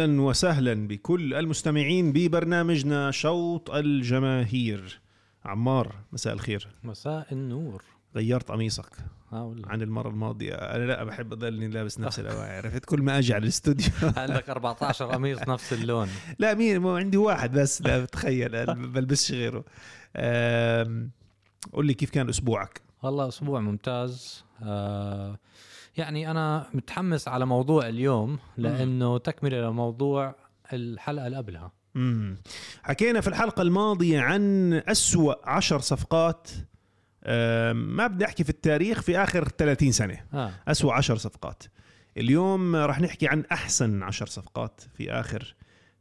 أهلا وسهلا بكل المستمعين ببرنامجنا شوط الجماهير. عمار مساء الخير. مساء النور. غيرت قميصك عن المرة الماضية. أنا لا بحب اضلني لابس نفس الاواعي عرفت؟ كل ما أجي على الاستوديو. عندك 14 قميص نفس اللون. لا مين مو عندي واحد بس لا تخيل أنا بلبسش غيره. قول لي كيف كان أسبوعك؟ والله أسبوع ممتاز. آه يعني أنا متحمس على موضوع اليوم لأنه تكملة لموضوع الحلقة اللي قبلها. حكينا في الحلقة الماضية عن أسوأ عشر صفقات. أم، ما بدي أحكي في التاريخ في آخر 30 سنة. آه. أسوأ عشر صفقات. اليوم راح نحكي عن أحسن عشر صفقات في آخر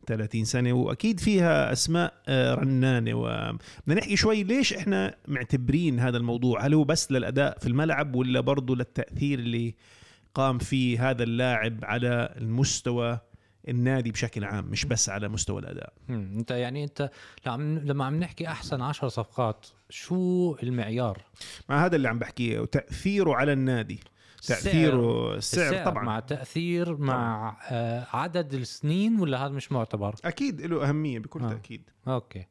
30 سنة وأكيد فيها أسماء آه، رنانة. وبدنا نحكي شوي ليش إحنا معتبرين هذا الموضوع؟ هل هو بس للأداء في الملعب ولا برضه للتأثير اللي قام فيه هذا اللاعب على المستوى النادي بشكل عام مش بس على مستوى الأداء؟ مم. أنت يعني أنت لما عم نحكي أحسن 10 صفقات شو المعيار؟ ما هذا اللي عم بحكيه وتأثيره على النادي. تأثيره السعر, السعر طبعا. مع تأثير مع آه عدد السنين ولا هذا مش معتبر؟ أكيد له أهمية بكل آه. تأكيد. أوكي.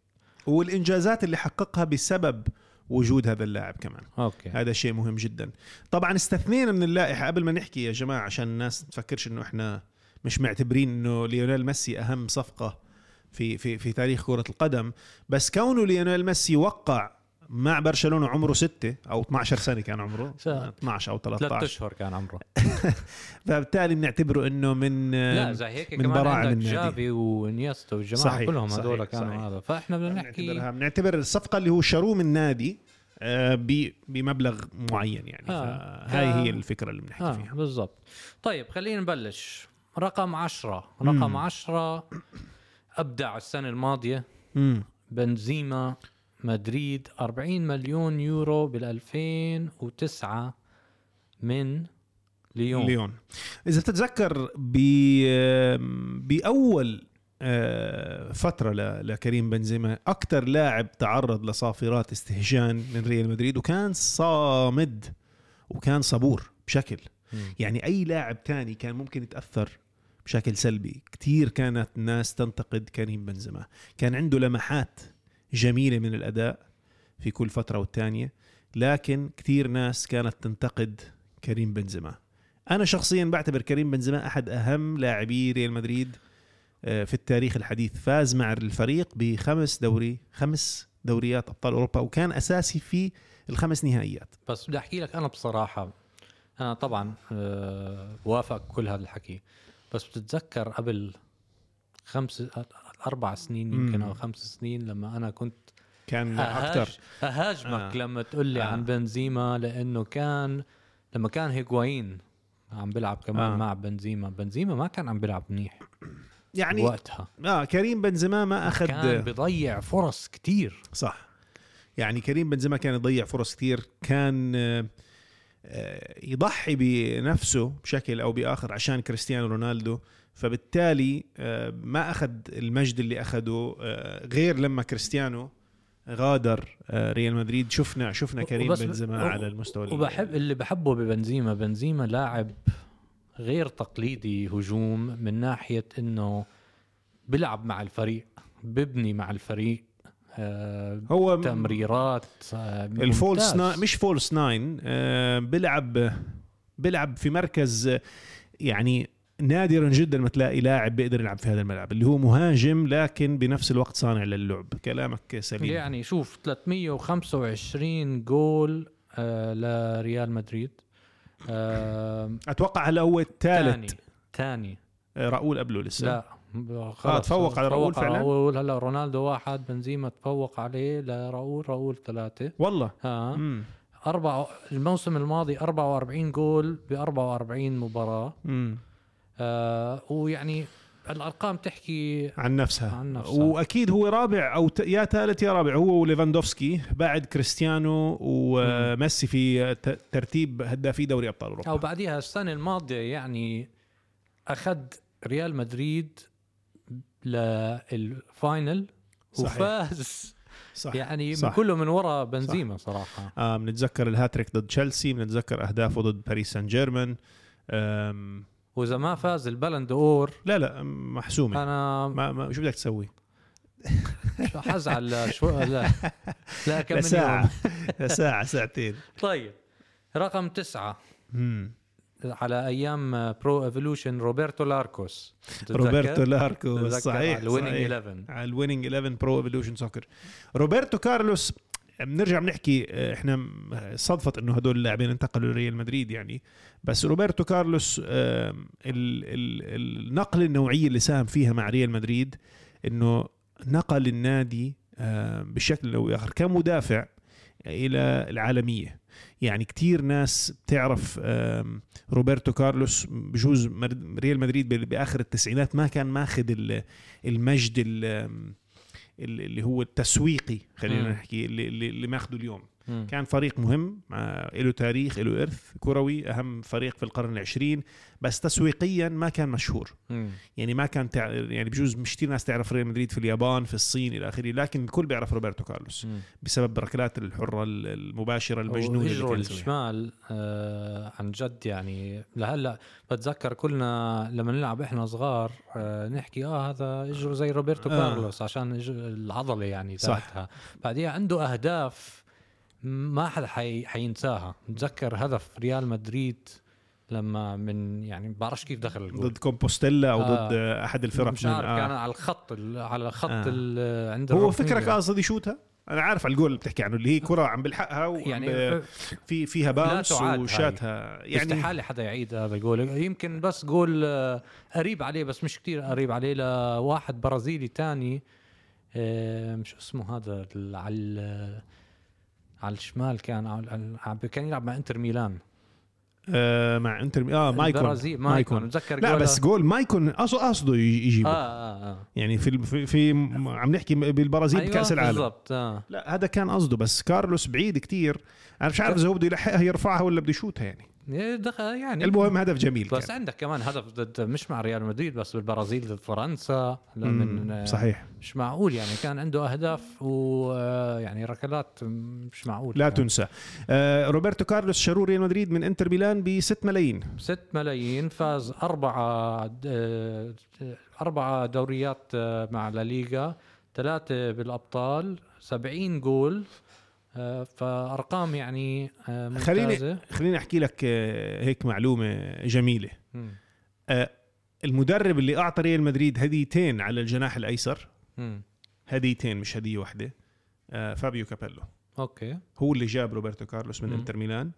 والإنجازات اللي حققها بسبب وجود هذا اللاعب كمان. okay. هذا شيء مهم جدا. طبعا استثنينا من اللائحة. قبل ما نحكي يا جماعة عشان الناس تفكرش إنه إحنا مش معتبرين إنه ليونيل ميسي أهم صفقة في في في تاريخ كرة القدم بس كونه ليونيل ميسي وقع مع برشلونة عمره ستة أو 12 سنة كان عمره سنة. 12 أو ثلاث 13 أشهر كان عمره فبالتالي بنعتبره إنه من لا زي هيك من كمان براعم عندك النادي. تشافي وإنيستا والجماعة صحيح، كلهم هذول كانوا صحيح. هذا فإحنا بدنا نحكي بنعتبرها بنعتبر الصفقة اللي هو شروه من نادي آه، ب- بمبلغ معين يعني آه. هاي آه. هي الفكرة اللي بنحكي آه فيها بالضبط طيب خلينا نبلش رقم عشرة مم. رقم عشرة أبدع السنة الماضية مم. بنزيما مدريد 40 مليون يورو بال 2009 من ليون. ليون. إذا بتتذكر ب بأول آه، فترة لكريم بنزيما أكثر لاعب تعرض لصافرات استهجان من ريال مدريد وكان صامد وكان صبور بشكل. يعني أي لاعب تاني كان ممكن يتأثر بشكل سلبي. كتير كانت الناس تنتقد كريم بنزيما. كان عنده لمحات جميلة من الأداء في كل فترة والتانية لكن كتير ناس كانت تنتقد كريم بنزيما. أنا شخصيا بعتبر كريم بنزيما أحد أهم لاعبي ريال مدريد آه، في التاريخ الحديث. فاز مع الفريق بخمس دوري خمس دوريات أبطال أوروبا وكان أساسي في الخمس نهائيات. بس بدي أحكي لك أنا بصراحة أنا طبعا آه، وافق كل هذا الحكي. بس بتتذكر قبل خمس أربع سنين يمكن. أو خمس سنين لما أنا كنت كان أكثر أهاجمك آه. لما تقول لي آه. عن بنزيما لأنه كان لما كان هيغوايين عم بيلعب كمان آه. مع بنزيما بنزيما ما كان عم بيلعب منيح يعني وقتها آه كريم بنزيما ما أخذ كان بيضيع فرص كتير صح يعني كريم بنزيما كان يضيع فرص كثير كان آه، يضحي بنفسه بشكل أو بآخر عشان كريستيانو رونالدو فبالتالي آه، ما أخذ المجد اللي أخذه آه، غير لما كريستيانو غادر آه، ريال مدريد شفنا شفنا كريم بنزيما على المستوى ال- وبحب اللي بحبه ببنزيما بنزيما لاعب غير تقليدي هجوم من ناحية إنه بيلعب مع الفريق ببني مع الفريق آه هو تمريرات آه ال false. nine مش false nine آه، بيلعب بيلعب في مركز يعني نادرا جدا ما تلاقي لاعب بيقدر يلعب في هذا الملعب اللي هو مهاجم لكن بنفس الوقت صانع للعب. كلامك سليم. يعني شوف 325 جول آه لريال مدريد. آه أتوقع هلا هو الثالث. ثاني آه، راؤول قبله لسه. لا آه، تفوق على راؤول فعلاً؟ راؤول. هلا رونالدو واحد بنزيما تفوق عليه لراؤول راؤول ثلاثة. والله. ها. مم. أربعة الموسم الماضي 44 جول ب 44 مباراة. مم. آه ويعني الأرقام تحكي عن نفسها. عن نفسها. وأكيد هو رابع أو ت... يا ثالث يا رابع هو وليفاندوفسكي بعد كريستيانو وميسي في ت... ترتيب هدافي دوري أبطال أوروبا. أو بعديها السنة الماضية يعني أخذ ريال مدريد لل final صحيح. وفاز. صح. يعني صح. من كله من وراء بنزيما صراحة. آه بنتذكر الهاتريك ضد تشيلسي بنتذكر أهدافه ضد باريس سان جيرمان. وإذا ما فاز البالون دور لا لا محسومة. أنا ما, ما شو بدك تسوي؟ حزعل شو لا لا كم من لساعة. يوم ساعتين. طيب رقم تسعة. مم. على أيام Pro Evolution روبرتو لاركوس؟ روبرتو لاركوس تتذكر؟ صحيح على ال Winning صحيح. 11 على ال Winning 11 Pro Evolution Soccer روبرتو كارلوس بنرجع بنحكي آه، إحنا صدفت إنه هدول اللاعبين انتقلوا لريال مدريد يعني. بس روبرتو كارلوس ال- ال- النقله النوعية اللي ساهم فيها مع ريال مدريد إنه نقل النادي بشكل أو باخر كمدافع إلى العالمية. يعني كتير ناس بتعرف روبرتو كارلوس بجوز ريال مدريد بآخر التسعينات ما كان ماخذ ال- المجد اللي هو التسويقي خلينا. نحكي اللي, اللي اللي ماخذه اليوم كان فريق مهم له تاريخ له إرث كروي أهم فريق في القرن العشرين بس تسويقيا ما كان مشهور. يعني ما كان تع... يعني بجوز مش كثير ناس تعرف ريال مدريد في اليابان في الصين إلى آخره لكن الكل بيعرف روبرتو كارلوس. بسبب الركلات الحرة المباشرة المجنونة اللي كان. الشمال آه عن جد يعني لهلأ بتذكر كلنا لما نلعب إحنا صغار آه نحكي آه هذا اجره زي روبرتو آه. كارلوس عشان العضلة يعني صح. تاعتها بعدين عنده أهداف ما حدا حي حينساها بتذكر هدف ريال مدريد لما من يعني بعرفش كيف دخل الجول ضد كومبوستيلا أو آه. ضد أحد الفرق مش عارف آه. كان على الخط ال- على خط آه. عند هو. فكرك قاصد يشوتها أنا عارف على الجول اللي بتحكي عنه اللي هي كرة عم بلحقها يعني في فيها هاي. وشاتها يعني استحالة حدا يعيد هذا الجول يمكن بس جول آه، قريب عليه بس مش كتير قريب عليه لواحد برازيلي تاني آه، مش اسمه هذا على على الشمال كان على- كان يلعب مع إنتر ميلان. آه مع إنتر آه مايكون. البرازيل مايكون. متذكر لا جوله- بس جول مايكون قصده قصده يجي- آه يجيبه. آه آه يعني في في, في عم نحكي بالبرازيل أيوة بكأس العالم. بالضبط آه. لا هذا كان قصده بس كارلوس بعيد كتير. أنا مش عارف إذا هو بده يلحقها يرفعها ولا بده يشوتها يعني. دخل يعني المهم هدف جميل بس كان. عندك كمان هدف ضد مش مع ريال مدريد بس بالبرازيل ضد فرنسا من آه، صحيح. مش معقول يعني كان عنده أهداف ويعني ركلات مش معقول لا تنسى. آه روبرتو كارلوس شاروا ريال مدريد من إنتر ميلان ب 6 ملايين. 6 ملايين فاز أربعة آه، أربعة دوريات آه، مع لا ليغا ثلاثة بالأبطال 70 جول آه، فأرقام يعني آه، خليني- ممتازة خليني أحكي لك آه هيك معلومة جميلة مم. المدرب اللي أعطى ريال مدريد هديتين على الجناح الأيسر. هديتين مش هدية واحدة فابيو كابيلو okay هو اللي جاب روبرتو كارلوس من. انتر ميلان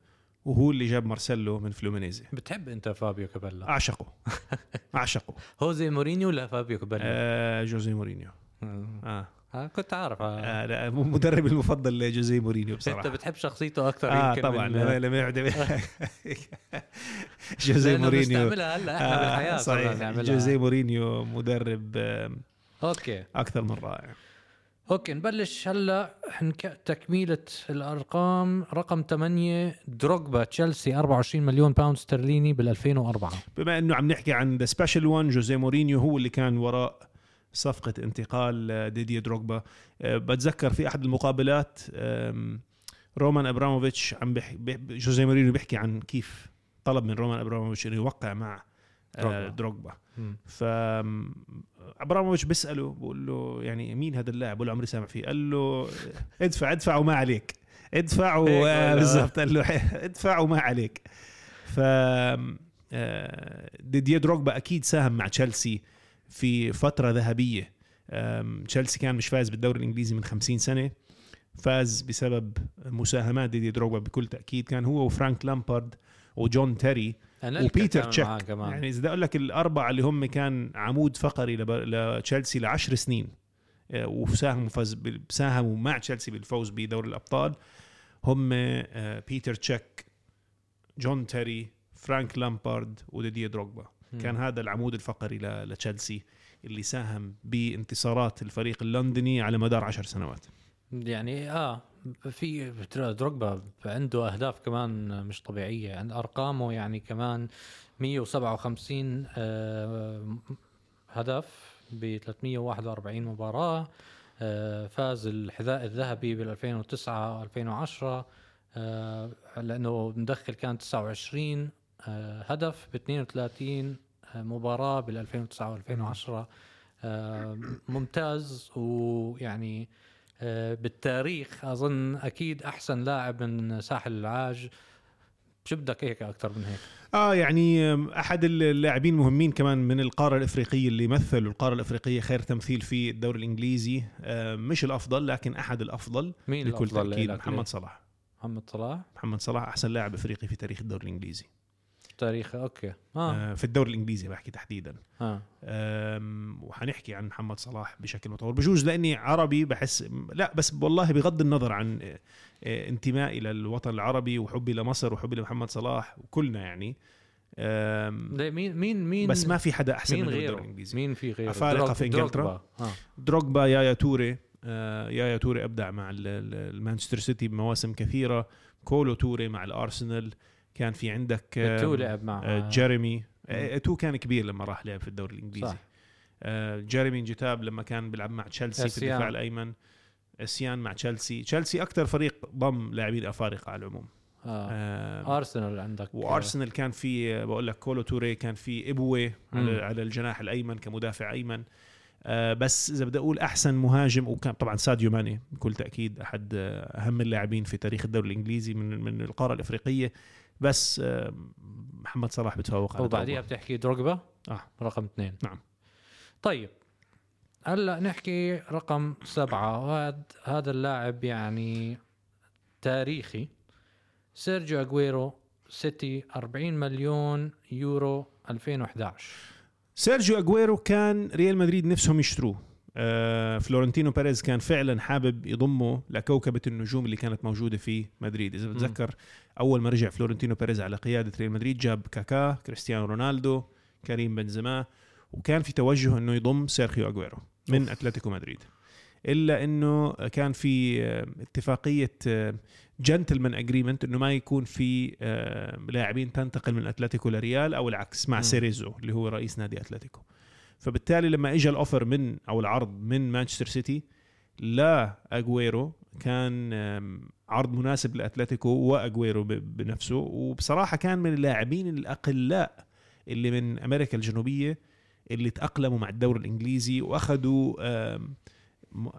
وهو اللي جاب مارسيلو من فلومينيزي بتحب أنت فابيو كابيلو أعشقه أعشقه هوزي مورينيو ولا فابيو كابيلو؟ آه جوزي مورينيو آه. آه. كنت عارف آه. آه. لا مدرب المفضل لجوزي مورينيو بصراحة. بتحب شخصيته آه يمكن طبعا من- لما يقعد جوزي مورينيو. هلا إحنا آه بالحياة صرنا صحيح. جوزي مورينيو مدرب آه okay. أكثر من رائع. okay نبلش هلا. حنك... تكمله الأرقام. رقم 8 دروجبا تشيلسي 24 مليون pound استرليني بال 2004 بما إنه عم نحكي عن the special one جوزي مورينيو هو اللي كان وراء صفقة انتقال ديدي دروغبا. آه، بتذكر في أحد المقابلات رومان أبراموفيتش عم. بح... جوزي مورينيو بيحكي عن كيف طلب من رومان أبراموفيتش إنه يوقع مع آه، دروغبا. ف إبراموفيتش بيسأله بقول له يعني مين هذا اللاعب؟ بقول له عمري سامع فيه. قال له ادفع ادفع وما عليك. ادفع؟ بالضبط. قال له ادفع وما عليك. ف آه، ديديه دروغبا أكيد ساهم مع تشيلسي. في فترة ذهبية. تشيلسي كان مش فاز بالدوري الإنجليزي من 50 سنة فاز بسبب مساهمات ديدي دروغبا بكل تأكيد. كان هو وفرانك لامبارد وجون تيري وبيتر تشيك. كمان. يعني إذا أقول لك الأربعة اللي هم كان عمود فقري لتشيلسي لعشر سنين آه، وساهموا فاز ساهموا مع تشيلسي بالفوز بدوري الأبطال هم آه، بيتر تشيك جون تيري فرانك لامبارد وديديه دروغبا مم. كان هذا العمود الفقري لتشيلسي اللي ساهم بانتصارات الفريق اللندني على مدار عشر سنوات. يعني آه في دروجبا عنده أهداف كمان مش طبيعية عند أرقامه يعني كمان 157 آه، هدف ب 341 مباراة آه، فاز الحذاء الذهبي بال 2009 2010 آه، لأنه مدخل كان 29 آه، هدف ب 32 مباراة بال 2009 و2010 ممتاز ويعني آه، بالتاريخ أظن أكيد أحسن لاعب من ساحل العاج. شو بدك هيك أكثر من هيك؟ آه يعني أحد اللاعبين المهمين كمان من القارة الإفريقية اللي مثلوا القارة الإفريقية خير تمثيل في الدوري الإنجليزي. آه مش الأفضل لكن أحد الأفضل مين بكل الأفضل تأكيد محمد؟ صلاح. محمد صلاح؟ محمد صلاح أحسن لاعب إفريقي في تاريخ الدوري الإنجليزي. تاريخ أوكي. آه. آه في الدوري الإنجليزي بحكي تحديدا. أم، وحنحكي عن محمد صلاح بشكل مطول. بجوز لأني عربي بحس لا بس والله بغض النظر عن آه، آه، انتمائي للوطن العربي وحبي لمصر وحبي لمحمد صلاح وكلنا يعني. مين مين مين بس ما في حدا أحسن مين منه غيره؟ الإنجليزي. مين في غيره؟ دروج- في؟ دروجبا. آه. دروجبا يايا توري. آه، يايا توري أبدع مع ال- ال- المانشستر سيتي بمواسم كثيرة. كولو توري مع الأرسنال. كان في عندك إيتو لعب مع آه، جيريمي. إيتو كان كبير لما راح لعب في الدوري الإنجليزي. صح. آه، جيريمي نجيتاب لما كان بيلعب مع تشيلسي في. الدفاع الأيمن. اسيان مع تشيلسي. تشيلسي أكثر فريق ضم لاعبين أفارقة على العموم. آه. آه، ارسنال عندك. وأرسنال كان في آه، بقول لك كولو توري كان في إيبوي على. على الجناح الأيمن كمدافع أيمن. آه، بس إذا بدي أقول أحسن مهاجم وكان طبعا ساديو ماني بكل تأكيد أحد آه، أهم اللاعبين في تاريخ الدوري الإنجليزي من من القارة الإفريقية. بس آه، محمد صلاح بتفوق على وبعديها. بتحكي دروجبا؟ آه. رقم اثنين. نعم. طيب هلأ نحكي رقم سبعة. وهذا هذا اللاعب يعني تاريخي. سيرجيو اجويرو سيتي 40 مليون يورو 2011 سيرجيو اجويرو كان ريال مدريد نفسهم يشتروه. آه، فلورنتينو بيريز كان فعلا حابب يضمه لكوكبة النجوم اللي كانت موجودة في مدريد إذا بتذكر أول ما رجع فلورنتينو بيريز على قيادة ريال مدريد جاب كاكا كريستيانو رونالدو كريم بنزيما وكان في توجه أنه يضم سيرخيو أجويرو من of. أتلتيكو مدريد إلا أنه كان في آه، اتفاقية gentleman agreement إنه ما يكون في آه، لاعبين تنتقل من أتلتيكو لريال أو العكس مع. سيريزو اللي هو رئيس نادي أتلتيكو فبالتالي لما اجى ال offer من أو العرض من مانشستر سيتي لا اجويرو كان عرض مناسب لأتلتيكو واجويرو بنفسه. وبصراحة كان من اللاعبين الأقلاء اللي من أمريكا الجنوبية اللي تأقلموا مع الدوري الإنجليزي وأخذوا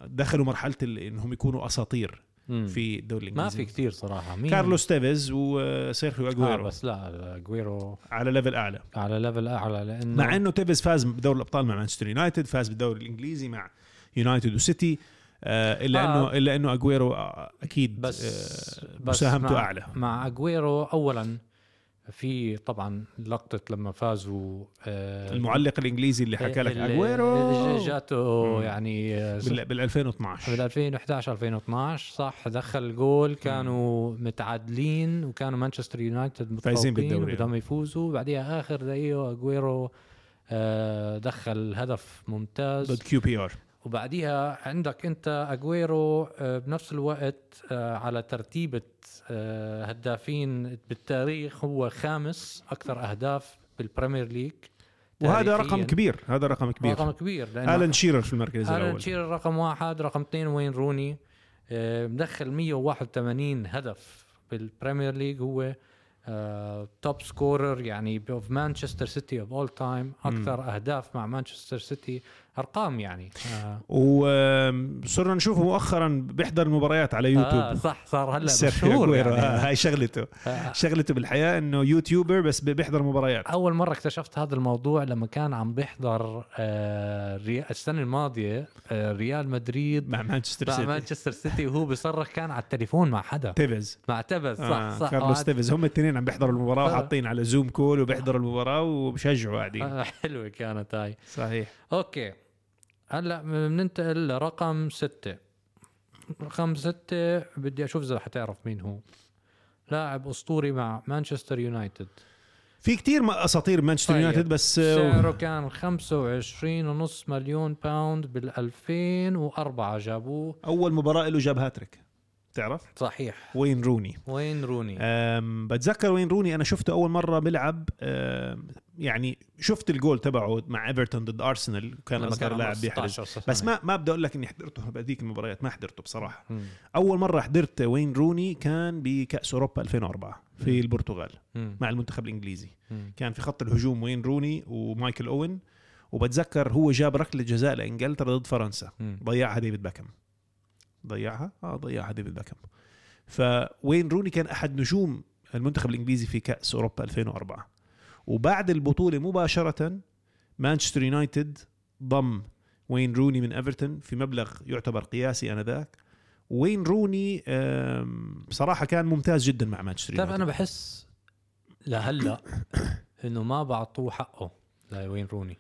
دخلوا مرحلة إنهم يكونوا أساطير. مم. في الدوري ما الانجليزي في كتير صراحة. مين؟ كارلوس تيفيز وسيرخيو آه اجويرو بس لا اجويرو على level أعلى. على level أعلى لأنه مع إنه تيفيز فاز بدوري الأبطال مع مانشستر يونايتد فاز بالدوري الإنجليزي مع يونايتد وسيتي. آه إلا آه. انه إلا إنه اجويرو آه، أكيد بس آه بس مساهمته مع أعلى. مع اجويرو اولا في طبعا لقطة لما فازوا آه المعلق الإنجليزي اللي حكى لك أجويرو. جاته. يعني آه، بال بال 2012 بال 2011 2012 صح دخل جول. كانوا متعادلين وكانوا مانشستر يونايتد فايزين بالدوري. بدهم يفوزوا. بعديها آخر دقيقة أجويرو آه، دخل هدف ممتاز. ضد كيو بي آر. وبعديها عندك أنت أجويرو بنفس الوقت على ترتيبة هدافين بالتاريخ هو خامس أكثر أهداف بالبريمير ليج وهذا رقم. كبير هذا رقم كبير. رقم كبير آلان شيرر في المركز آلان الأول. شيرر رقم واحد رقم اثنين وين روني. آه، مدخل 181 هدف بالبريمير ليج هو top scorer يعني of مانشستر سيتي of all time أكثر أهداف مع مانشستر سيتي أرقام يعني. آه. وصرنا نشوفه مؤخرا بيحضر المباريات على يوتيوب. آه صح صار هلا مشهور يعني. آه، هاي شغلته. آه، شغلته بالحياة إنه YouTuber بس بيحضر مباريات. أول مرة اكتشفت هذا الموضوع لما كان عم بيحضر آه السنة الماضية آه ريال مدريد مع مانشستر مع سيتي. مانشستر سيتي وهو بيصرخ كان على التليفون مع حدا. تيفيز. مع تيفيز صح آه صح. كارلوس آه، تيفيز. هم الاثنين عم بيحضروا المباراة آه. وحاطين على Zoom call وبيحضروا المباراة وبشجعوا قاعدين آه حلوة كانت هاي. صحيح. okay. هلا بننتقل لرقم ستة. رقم ستة بدي أشوف إذا حتعرف مين هو. لاعب أسطوري مع مانشستر يونايتد. في كتير أساطير مانشستر طيب. يونايتد بس آه، سعره كان 25 ونص مليون pound بال 2004 جابوه. أول مباراة له جاب هاتريك. تعرف صحيح. وين روني. وين روني؟ بتذكر وين روني؟ أنا شفته أول مرة بيلعب يعني شفت الجول تبعه مع إيفرتون ضد أرسنال كان أصغر لاعب بيحرز. 16 سنة. بس ما ما بدي أقول لك إني حضرته بهذيك المباريات ما حضرته بصراحة. مم. أول مرة حضرت وين روني كان بكأس أوروبا 2004 في البرتغال مم. مع المنتخب الإنجليزي. مم. كان في خط الهجوم وين روني ومايكل أوين. وبتذكر هو جاب ركلة جزاء لإنجلترا ضد فرنسا. ضيعها ديفيد بيكهام ضيعها؟ آه ضيعها ديفيد بيكهام فوين روني كان أحد نجوم المنتخب الإنجليزي في كأس أوروبا 2004 وبعد البطولة مباشرة مانشستر يونايتد ضم وين روني من إيفرتون في مبلغ يعتبر قياسي آنذاك. وين روني بصراحة كان ممتاز جدا مع مانشستر يونايتد أنا بحس لهلا إنه ما بعطوه حقه لوين روني.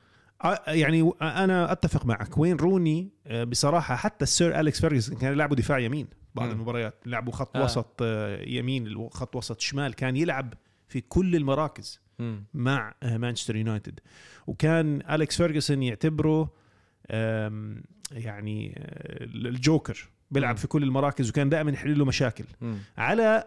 يعني أنا أتفق معك وين روني آه، بصراحة حتى السير أليكس فيرجسون كان يلعبوا دفاع يمين بعض. المباريات لعبوا خط آه. وسط آه، يمين خط وسط شمال كان يلعب في كل المراكز مم. مع آه، مانشستر يونايتد وكان أليكس فيرجسون يعتبره يعني الجوكر بيلعب. في كل المراكز وكان دائما يحل له مشاكل مم. على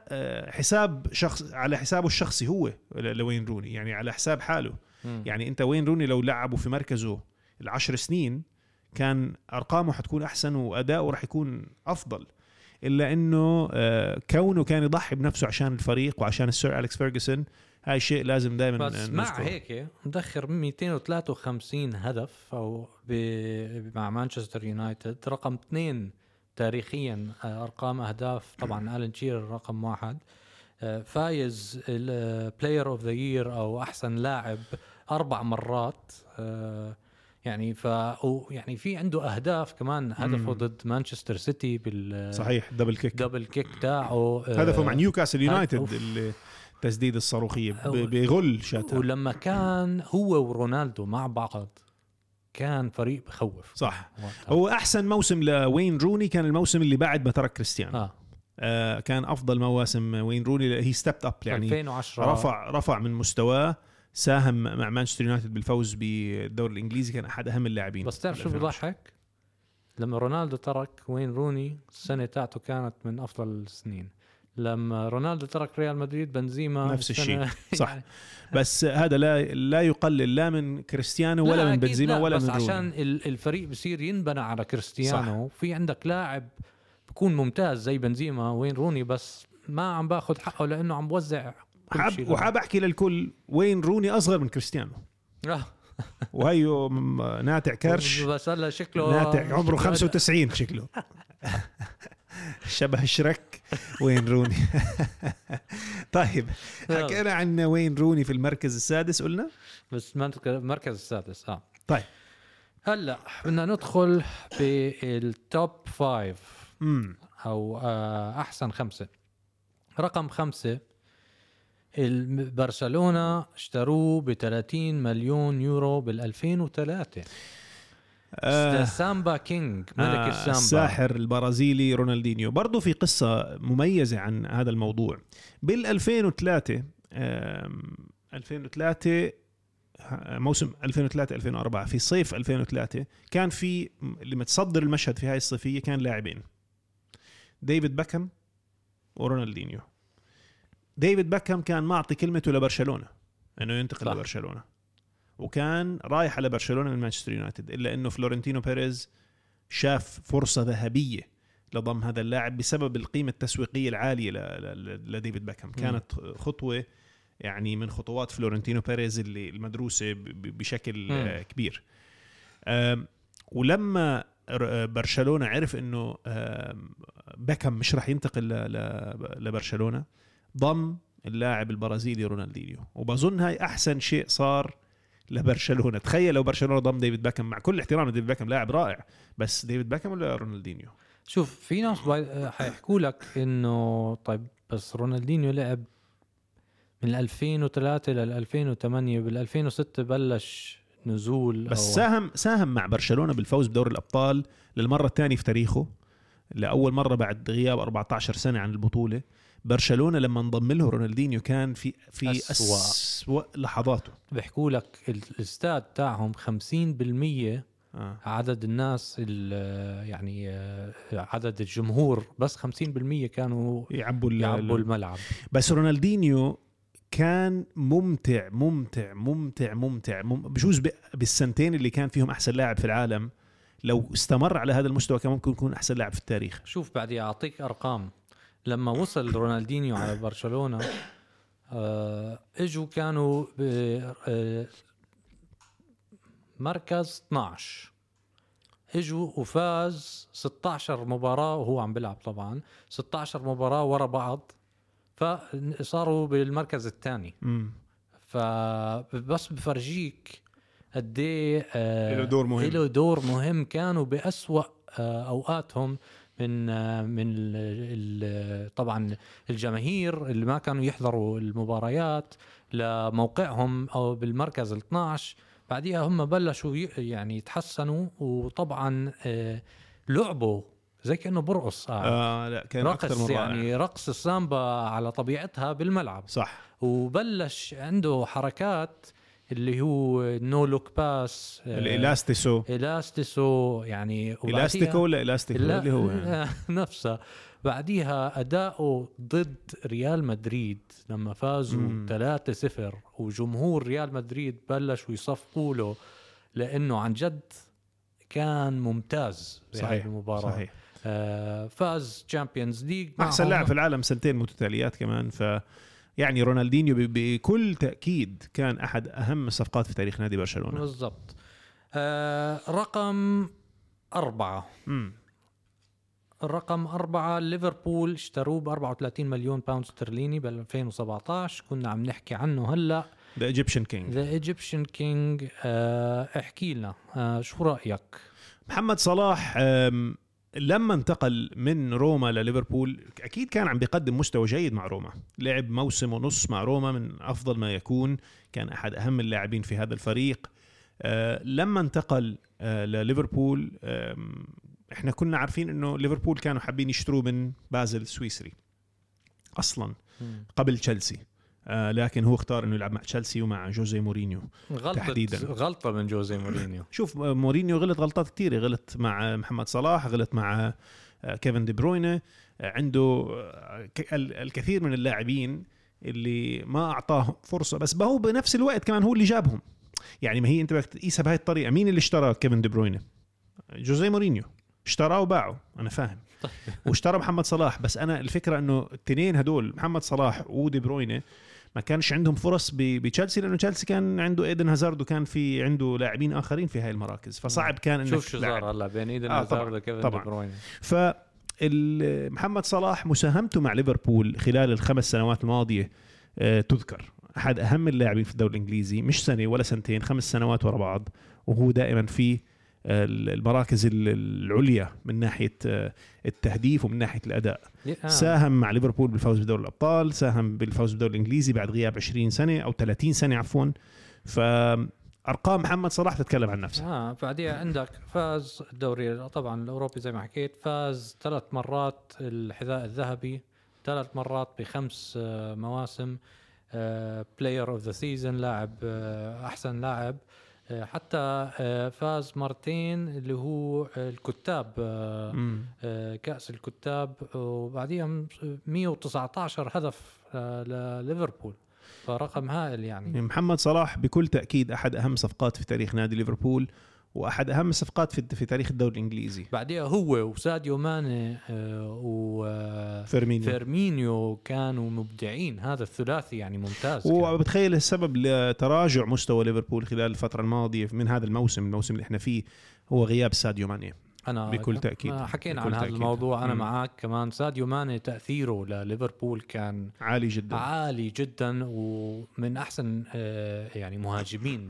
حساب شخص على حسابه الشخصي هو لوين روني يعني على حساب حاله مم. يعني انت وين روني لو لعبه في مركزه العشر سنين كان أرقامه حتكون أحسن وأداؤه راح يكون أفضل إلا إنه آه، كونه كان يضحي بنفسه عشان الفريق وعشان السير أليكس فيرجسون هاي شيء لازم دائما بس مع هيك مدخل 253 هدف أو. مع مانشستر يونايتد رقم اثنين تاريخيا آه، أرقام أهداف طبعا آلان شيرر رقم واحد آه، فايز ال player of the year أو أحسن لاعب أربع مرات آه، يعني ف يعني في عنده أهداف كمان هدفه. ضد مانشستر سيتي بال صحيح double kick double kick تاعه آه، هدفه مع نيوكاسل يونايتد التسديده الصاروخية بغل شاتها. ولما كان هو ورونالدو مع بعض كان فريق بخوف. صح. وقتها. هو أحسن موسم لوين روني كان الموسم اللي بعد ما ترك كريستيانو. آه. آه كان أفضل مواسم وين روني he stepped up يعني 2010 رفع رفع من مستواه. ساهم مع مانشستر يونايتد بالفوز بالدوري الإنجليزي كان أحد أهم اللاعبين بس تعرف شو 2010. بضحك؟ لما رونالدو ترك وين روني السنة تاعته كانت من أفضل السنين لما رونالدو ترك ريال مدريد بنزيما نفس الشيء. صح. يعني بس هذا لا لا يقلل لا من كريستيانو ولا لا من بنزيما لا، ولا بس من عشان روني ال- الفريق بصير ينبنى على كريستيانو في عندك لاعب بكون ممتاز زي بنزيما وين روني بس ما عم باخذ حقه لأنه عم بوزع كل شيء وحاب أحكي للكل وين روني أصغر من كريستيانو. آه. وهيو ناتع كرش. بس هلا شكله ناتع عمره 95 شكله. شبه شرك وين روني؟ طيب حكينا عن وين روني في المركز السادس قلنا؟ بس المركز السادس آه. طيب. هلا بدنا ندخل بال top five أو آه، أحسن خمسة. رقم خمسة برشلونة اشتروه ب 30 مليون يورو بال 2003 آه. samba king ملك آه السامبا. الساحر البرازيلي رونالدينيو. برضو في قصة مميزة عن هذا الموضوع. بال 2003 آم، 2003 ه- موسم 2003 2004 في صيف 2003 كان في اللي متصدر المشهد في هاي الصيفية كان لاعبين. ديفيد باكم ورونالدينيو. ديفيد باكم كان معطي كلمته لبرشلونة إنه ينتقل صح. لبرشلونة وكان رايح على برشلونة من مانشستر يونايتد إلا إنه فلورنتينو بيريز شاف فرصة ذهبية لضم هذا اللاعب بسبب العالية ل- ل- لديفيد باكم كانت خطوة يعني من خطوات فلورنتينو بيريز اللي ب- بشكل. آه، كبير ولما برشلونة عرف إنه آم، باكم مش راح ينتقل ل- ل- لبرشلونة ضم اللاعب البرازيلي رونالدينيو. وبظن هاي أحسن شيء صار لبرشلونة. تخيل لو برشلونة ضم ديفيد باكم مع كل احترام لديفيد باكم لاعب رائع. بس ديفيد باكم ولا رونالدينيو؟ شوف في ناس باي- حيحكوا لك إنه طيب بس رونالدينيو لعب من 2003 لل 2008 بال 2006 بلش نزول بس أو- ساهم ساهم مع برشلونة بالفوز بدوري الأبطال للمرة الثانية في تاريخه لأول مرة بعد غياب 14 سنة عن البطولة. برشلونة لما انضم له رونالدينيو كان في في أسوأ. أسوأ لحظاته بيحكوا لك ال- الاستاد تاعهم 50% آه. عدد الناس ال- يعني آه، عدد الجمهور بس 50% كانوا يعبوا يعبوا الملعب بس رونالدينيو كان ممتع ممتع ممتع ممتع مم... بجوز. بالسنتين اللي كان فيهم أحسن لاعب في العالم لو استمر على هذا المستوى كان ممكن يكون أحسن لاعب في التاريخ شوف بعدي اعطيك أرقام لما وصل رونالدينيو على برشلونة آه إجوا كانوا آه مركز 12 إجوا وفاز 16 مباراة وهو عم بيلعب طبعا 16 مباراة ورا بعض فصاروا بالمركز الثاني. فبس بفرجيك قد إيه آه، له دور مهم. له دور مهم. كانوا بأسوأ أوقاتهم من آه، من طبعا الجماهير اللي ما كانوا يحضروا المباريات لموقعهم أو بالمركز ال 12 بعديها هم بلشوا يعني يتحسنوا وطبعا آه، لعبوا زي كأنه برقص قاعد آه لا كان رقص من رائع يعني رقص السامبا على طبيعتها بالملعب. صح. وبلش عنده حركات اللي هو no look pass ال elastiso. elastiso يعني elastico ولا elastico؟ لا اللي هو يعني. نفسها بعديها أداؤه ضد ريال مدريد لما فازوا مم. 3-0 وجمهور ريال مدريد بلشوا يصفقوا له لأنه عن جد كان ممتاز صحيح المباراة. صحيح. آه فاز Champions League أحسن لاعب في العالم سنتين متتاليات كمان ف يعني رونالدينيو بكل تأكيد كان أحد أهم الصفقات في تاريخ نادي برشلونة. بالضبط. آه رقم أربعة. امم الرقم أربعة ليفربول اشتروه ب 34 مليون pound استرليني بال 2017 كنا عم نحكي عنه هلأ. the Egyptian king the Egyptian king احكي لنا آه شو رأيك؟ محمد صلاح لما انتقل من روما لليفربول أكيد كان عم بيقدم مستوى جيد مع روما. لعب موسم ونص مع روما من أفضل ما يكون كان أحد أهم اللاعبين في هذا الفريق. أه، لما انتقل أه، لليفربول إحنا كنا عارفين إنه ليفربول كانوا حابين يشتروه من بازل السويسري أصلا قبل تشيلسي. أه، لكن هو اختار إنه يلعب مع تشيلسي ومع جوزي مورينيو غلطة تحديداً. غلطة من جوزي مورينيو. شوف مورينيو غلط غلطات كثيره غلط مع محمد صلاح غلط مع كيفن دي بروينة. عنده ك- ال- الكثير من اللاعبين اللي ما أعطاه فرصة بس هو بنفس الوقت كمان هو اللي جابهم. يعني ما هي أنت بدك تقيسها بهاي الطريقة. مين اللي اشترى كيفن دي بروينة؟ جوزيه مورينيو. اشتراه وباعه أنا فاهم. واشترى محمد صلاح. بس أنا الفكرة إنه التنين هدول محمد صلاح ودي بروينة ما كانش عندهم فرص بتشيلسي لأنه تشيلسي كان عنده إيدن هازارد وكان في عنده لاعبين آخرين في هاي المراكز فصعب كان إنك شوف شو. صار هلا بين إيدن آه، هازارد طبعاً، وكيفن. دي بروين ف محمد صلاح مساهمته مع ليفربول خلال الخمس سنوات الماضية آه، تذكر أحد أهم اللاعبين في الدوري الإنجليزي مش سنة ولا سنتين خمس سنوات ورا بعض وهو دائما في آه، المراكز ال- العليا من ناحية آه، التهديف ومن ناحية الأداء. آه. ساهم مع ليفربول بالفوز بدوري الأبطال ساهم بالفوز بالدوري الإنجليزي بعد غياب 20 سنة أو 30 سنة عفوا. فارقام محمد صلاح تتكلم عن نفسها. آه بعديها عندك فاز الدوري طبعا الأوروبي زي ما حكيت فاز ثلاث مرات الحذاء الذهبي ثلاث مرات بخمس آه، مواسم player of the season لاعب آه، أحسن لاعب. حتى آه، فاز مرتين اللي هو الكتاب آه، مم. آه، كأس الكتاب وبعديها م- 119 هدف آه، لليفربول فرقم هائل يعني يعني محمد صلاح بكل تأكيد أحد أهم صفقات في تاريخ نادي ليفربول وأحد أهم الصفقات في في تاريخ الدوري الإنجليزي بعديها هو وساديو ماني آه، و آه، فيرمينيو كانوا مبدعين هذا الثلاثي يعني ممتاز. وبتخيل السبب لتراجع مستوى ليفربول خلال الفترة الماضية من هذا الموسم الموسم اللي إحنا فيه هو غياب ساديو ماني أنا بكل تأكيد. ما حكينا بكل عن هذا. الموضوع أنا مم. معك كمان ساديو ماني تأثيره لليفربول كان عالي جدا عالي جدا ومن أحسن آه، يعني مهاجمين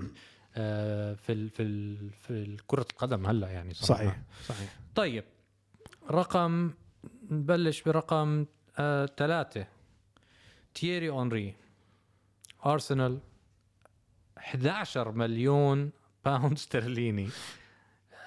في ال في ال في كرة القدم هلا يعني صراحة. صحيح صحيح. طيب رقم نبلش برقم آه، ثلاثة. تييري اونري ارسنال 11 مليون pound استرليني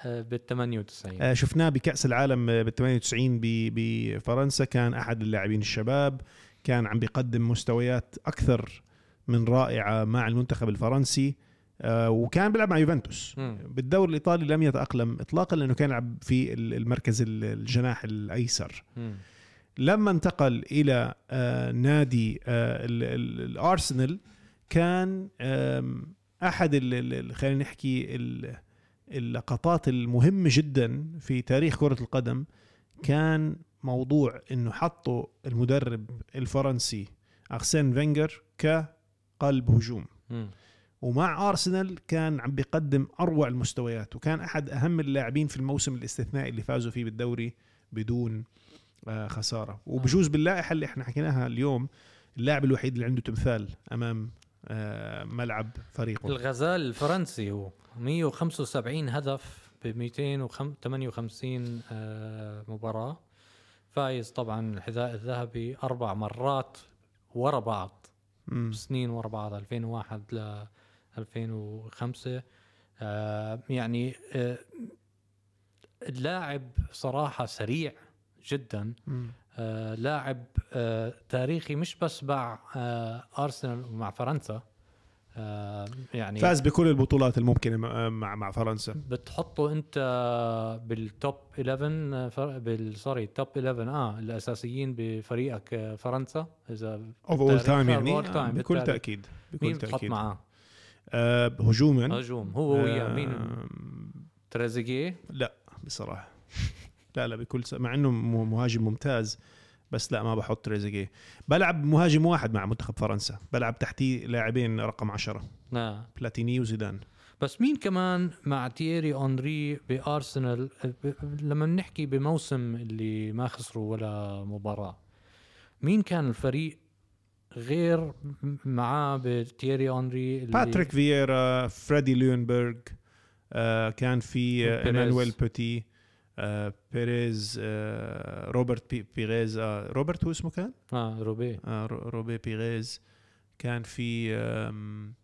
بال 98 آه، شفناه بكأس العالم بال 98 ب- بفرنسا. كان أحد اللاعبين الشباب. كان عم بيقدم مستويات أكثر من رائعة مع المنتخب الفرنسي. آه، وكان بيلعب مع يوفنتوس. بالدوري الإيطالي لم يتأقلم اطلاقا لأنه كان يلعب في المركز الجناح الأيسر. لما انتقل إلى آه، نادي آه، ال- ال- الأرسنال كان أحد خلينا نحكي ال- اللقطات المهمة جدا في تاريخ كرة القدم كان موضوع إنه حطوا المدرب الفرنسي ارسين فينجر كقلب هجوم مم. ومع أرسنال كان عم بيقدم أروع المستويات وكان أحد أهم اللاعبين في الموسم الاستثنائي اللي فازوا فيه بالدوري بدون آه، خسارة. وبجوز باللائحة اللي إحنا حكيناها اليوم اللاعب الوحيد اللي عنده تمثال أمام آه، ملعب فريقه. الغزال الفرنسي هو 175 هدف ب 258 آه، مباراة. فايز طبعا الحذاء الذهبي أربع مرات ورا بعض. سنين ورا بعض 2001 ل 2005 آه، يعني آه، اللاعب صراحة سريع جدا. آه، لاعب تاريخي مش بس مع أرسنال ومع فرنسا يعني فاز بكل البطولات الممكنة مع مع, فرنسا بتحطه أنت بال top 11 آه، فر- بال sorry top 11 آه الأساسيين بفريقك فرنسا إذا of all. time يعني بكل بالتاريخ. تأكيد مين بكل بتحط تأكيد معاه آه هجوما. هجوم. هو مين آه، تريزيجيه؟ لا بصراحة. لا لا بكل س... مع إنه مهاجم ممتاز بس لا ما بحط تريزيجيه. بلعب مهاجم واحد مع منتخب فرنسا. بلعب تحتيه لاعبين رقم عشرة. آه. بلاتيني وزيدان. بس مين كمان مع تييري اونري بأرسنال؟ لما بنحكي بموسم اللي ما خسروا ولا مباراة مين كان الفريق غير معاه بتييري اونري باتريك فييرا فريدي ليونبرغ آه كان في آه. إيمانويل بوتي آه بيريز آه روبرت بي بيريز آه روبرت هو اسمه كان؟ آه روبي. آه رو- روبي بيريز. كان في آم،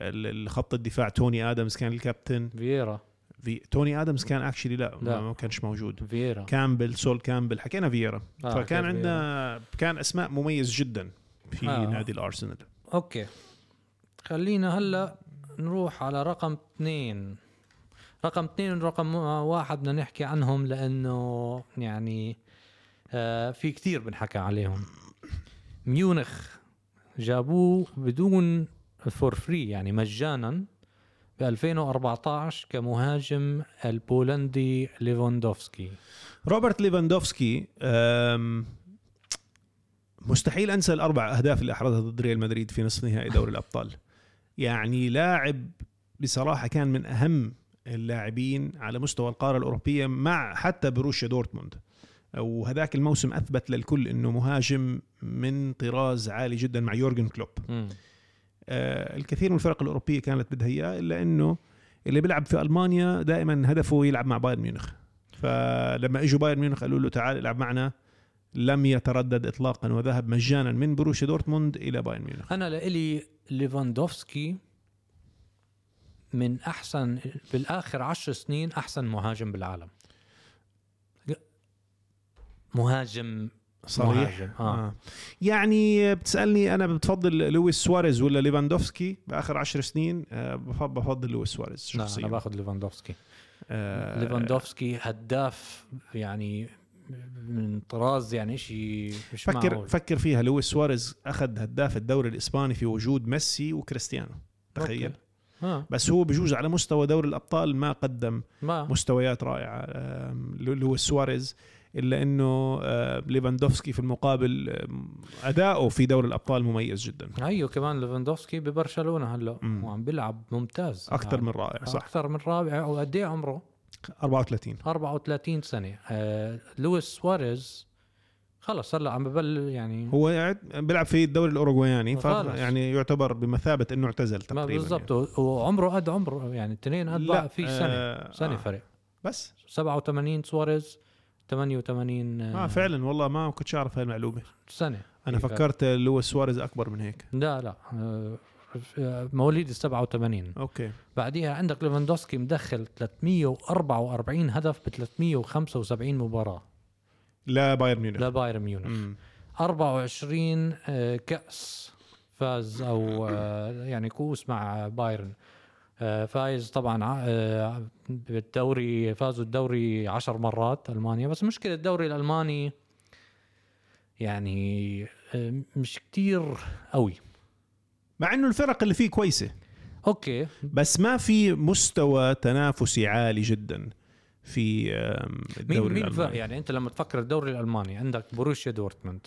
ال- ال- خط الدفاع توني آدمز كان الكابتن. فييرا. في توني آدمز كان actually لا, لا. ما كانش موجود. فييرا. كامبل سول كامبل حكينا فييرا. آه، فكان عندنا كان أسماء مميز جدا. في آه. نادي الأرسنال. okay. خلينا هلا نروح على رقم اثنين. رقم اثنين ورقم واحد بدنا نحكي عنهم لأنه يعني آه في كتير بنحكى عليهم. ميونخ جابوه بدون for free يعني مجانا ب 2014 كمهاجم البولندي ليفاندوفسكي. روبرت ليفاندوفسكي مستحيل أنسى الأربع أهداف اللي أحرزها ضد ريال مدريد في نصف نهائي دوري الأبطال. يعني لاعب بصراحة كان من أهم اللاعبين على مستوى القارة الأوروبية مع حتى بروشيا دورتموند. وهذاك الموسم أثبت للكل إنه مهاجم من طراز عالي جدا مع يورجن كلوب. آه، الكثير من الفرق الأوروبية كانت بدها إياه إلا إنه اللي بيلعب في ألمانيا دائما هدفه يلعب مع بايرن ميونخ. فلما إجوا بايرن ميونخ قالوا له تعال العب معنا لم يتردد اطلاقا وذهب مجانا من بروشيا دورتموند إلى بايرن ميونخ. أنا لإلي ليفاندوفسكي من أحسن بالآخر عشر سنين أحسن مهاجم بالعالم. مهاجم صريح؟ مهاجم، آه. آه. يعني بتسألني أنا بتفضل لويس سواريز ولا ليفاندوفسكي؟ بآخر عشر سنين آه، بف- بفضل لويس سواريز لا شخصيا. أنا باخذ ليفاندوفسكي. آه، ليفاندوفسكي هداف يعني من طراز يعني شيء مش فكر معقول. فكر فيها. لويس سواريز أخذ هداف الدوري الإسباني في وجود ميسي وكريستيانو. تخيل. okay. آه. بس هو بجوز على مستوى دوري الأبطال ما قدم ما. مستويات رائعة. لويس سواريز إلا إنه ليفاندوفسكي في المقابل أداؤه في دوري الأبطال مميز جدا. هيو كمان ليفاندوفسكي ببرشلونة هلأ. وعم بيلعب ممتاز. أكثر يعني من رائع صح. أكثر من رائع وقد إيه عمره؟ 34 34 سنه آه لويس سواريز خلص هلا عم ببل يعني هو قاعد بيلعب في الدوري الاوروغواني ف خلص. يعني يعتبر بمثابة إنه اعتزل تقريبا بالضبط يعني. وعمره قد عمره يعني الاثنين قد لا، بعض في سنه آه، سنه آه. فرق بس 87 سواريز 88 آه فعلا والله ما كنتش أعرف هاي المعلومة سنه أنا فرق. فكرت لويس سواريز أكبر من هيك لا لا آه، آه، مواليد ال 87 okay. بعديها عندك ليفاندوفسكي مدخل 344 هدف ب 375 مباراة. لا بايرن ميونخ. لبايرن ميونخ. مم. 24 آه، كأس فاز أو آه، يعني كؤوس مع بايرن. آه، فايز طبعا بالدوري فازوا الدوري عشر مرات ألمانيا. بس مشكلة الدوري الألماني يعني مش كتير قوي. مع إنه الفرق اللي فيه كويسة. okay. بس ما في مستوى تنافسي عالي جدا في مين الدوري مين الألماني. يعني أنت لما تفكر الدوري الألماني عندك بروسيا دورتموند.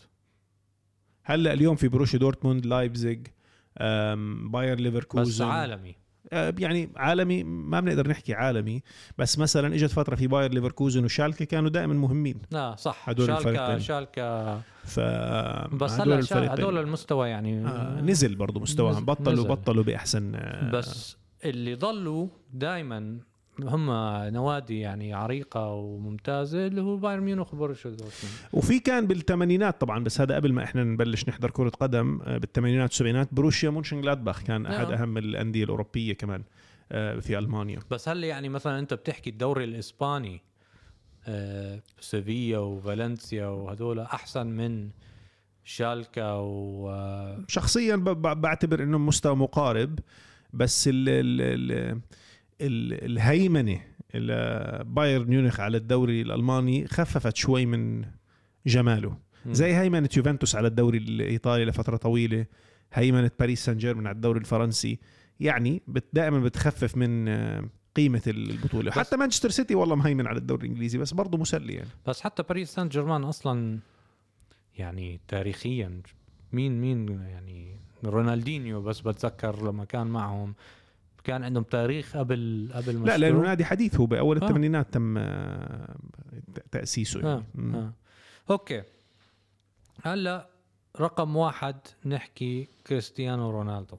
هلأ اليوم في بروشيا دورتموند لايبزيج باير بس ليفركوزن عالمي. آه، يعني عالمي ما بنقدر نحكي عالمي بس مثلا إجت فترة في باير ليفركوزن وشالكة كانوا دائما مهمين لا صح هدول شالكا الفريقين. شالكا ف بس هدول هلا الفريقين. هدول المستوى يعني آه نزل برضه مستواهم بطلوا نزل. بطلوا بأحسن آه بس اللي ضلوا دائما هم نوادي يعني عريقة وممتازة اللي هو بايرن ميونخ دورتموند وفي كان بالثمانينات طبعا بس هذا قبل ما إحنا نبلش نحضر كرة قدم آه، بالثمانينات والسبعينات بروشيا مونشن جلادباخ كان أحد نعم. أهم الأندية الأوروبية كمان آه، في ألمانيا بس هل يعني مثلا أنت بتحكي الدوري الإسباني آه، سيفيا وفالنسيا وهدول أحسن من شالكا و شخصيا بعتبر إنه مستوى مقارب بس ال ال ال الهيمنة ال- بايرن ميونخ على الدوري الألماني خففت شوي من جماله. زي هيمنة يوفنتوس على الدوري الإيطالي لفترة طويلة هيمنة باريس سان جيرمان على الدوري الفرنسي. يعني دائما بتخفف من آه، قيمة البطولة. حتى مانشستر سيتي والله مهيمن على الدوري الإنجليزي بس برضه مسلي يعني. بس حتى باريس سان جيرمان أصلا يعني تاريخيا مين مين يعني رونالدينيو بس بتذكر لما كان معهم كان عندهم تاريخ قبل قبل لا لأنه. نادي حديث هو بأول آه. الثمانينات تم آه، تأسيسه يعني. آه. آه. أوكي هلأ رقم واحد نحكي كريستيانو رونالدو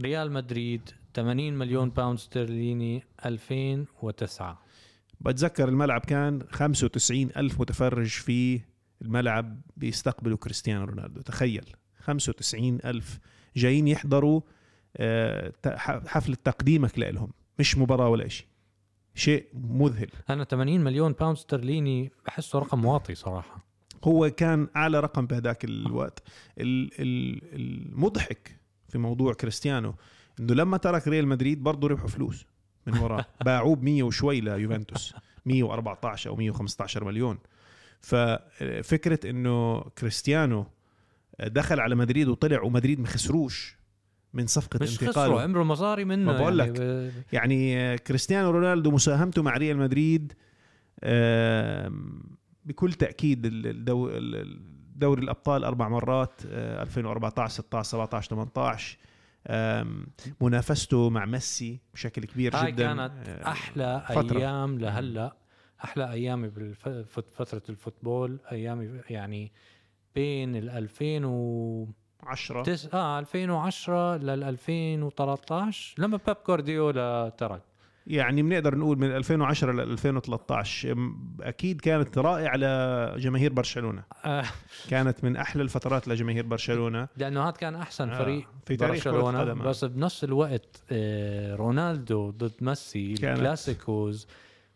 ريال مدريد 80 مليون pound استرليني 2009 بتذكر الملعب كان 95 ألف متفرج في الملعب بيستقبلوا كريستيانو رونالدو تخيل 95 ألف جايين يحضروا آه، ت- ح- حفلة تقديمك لهم مش مباراة ولا شيء شيء مذهل. أنا 80 مليون pound استرليني بحسه رقم واطي صراحة. هو كان أعلى رقم بهذاك الوقت. ال- ال- المضحك في موضوع كريستيانو إنه لما ترك ريال مدريد برضه ربحوا فلوس من وراه. باعوه ب 100 وشوي ليوفنتوس 114 أو 115 مليون. ففكره إنه كريستيانو دخل على مدريد وطلع ومدريد ما خسروش من صفقة مش انتقاله عمره مصاري منه ما بقول يعني لك. ب- يعني كريستيانو رونالدو مساهمته مع ريال مدريد بكل تأكيد الدو- دوري الأبطال أربع مرات آه، 2014 16 17 18 آم، منافسته مع ميسي بشكل كبير هاي جدا كانت آه، أحلى فترة. أيام لهلأ أحلى ايامي بفتره الفوتبول ايامي يعني بين ال 2000 و 10 تس... آه 2010 لل 2013 لما بيب جوارديولا ترك. يعني بنقدر نقول من 2010 ل 2013 أم، أكيد كانت رائعة لجماهير برشلونة. آه. كانت من أحلى الفترات لجماهير برشلونة. لأنه هذا كان أحسن آه، فريق في تاريخ برشلونة. آه. بس بنفس الوقت آه رونالدو ضد ميسي الكلاسيكوز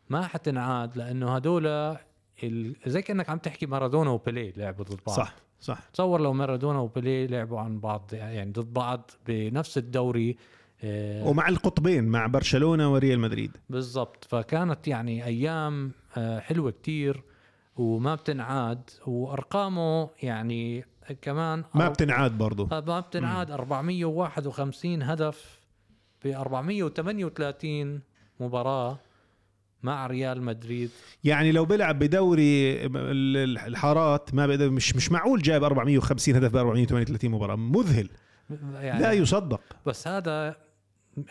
ما حتنعاد لأنه هدول. زي كأنك عم تحكي مارادونا وبيليه لعبوا ضد بعض. صح. صح. تصور لو مارادونا وبيليه لعبوا عن بعض يعني ضد بعض بنفس الدوري آه، ومع القطبين مع برشلونة وريال مدريد. بالضبط. فكانت يعني أيام آه، حلوة كتير وما بتنعاد وأرقامه يعني كمان ما بتنعاد برضه آه، ما بتنعاد. 451 هدف ب 438 مباراة. مع ريال مدريد. يعني لو بيلعب بدوري ال- ال- الحارات ما بقدر مش مش معقول جايب 450 هدف ب 438 مباراة. مذهل. يعني لا يصدق. بس هذا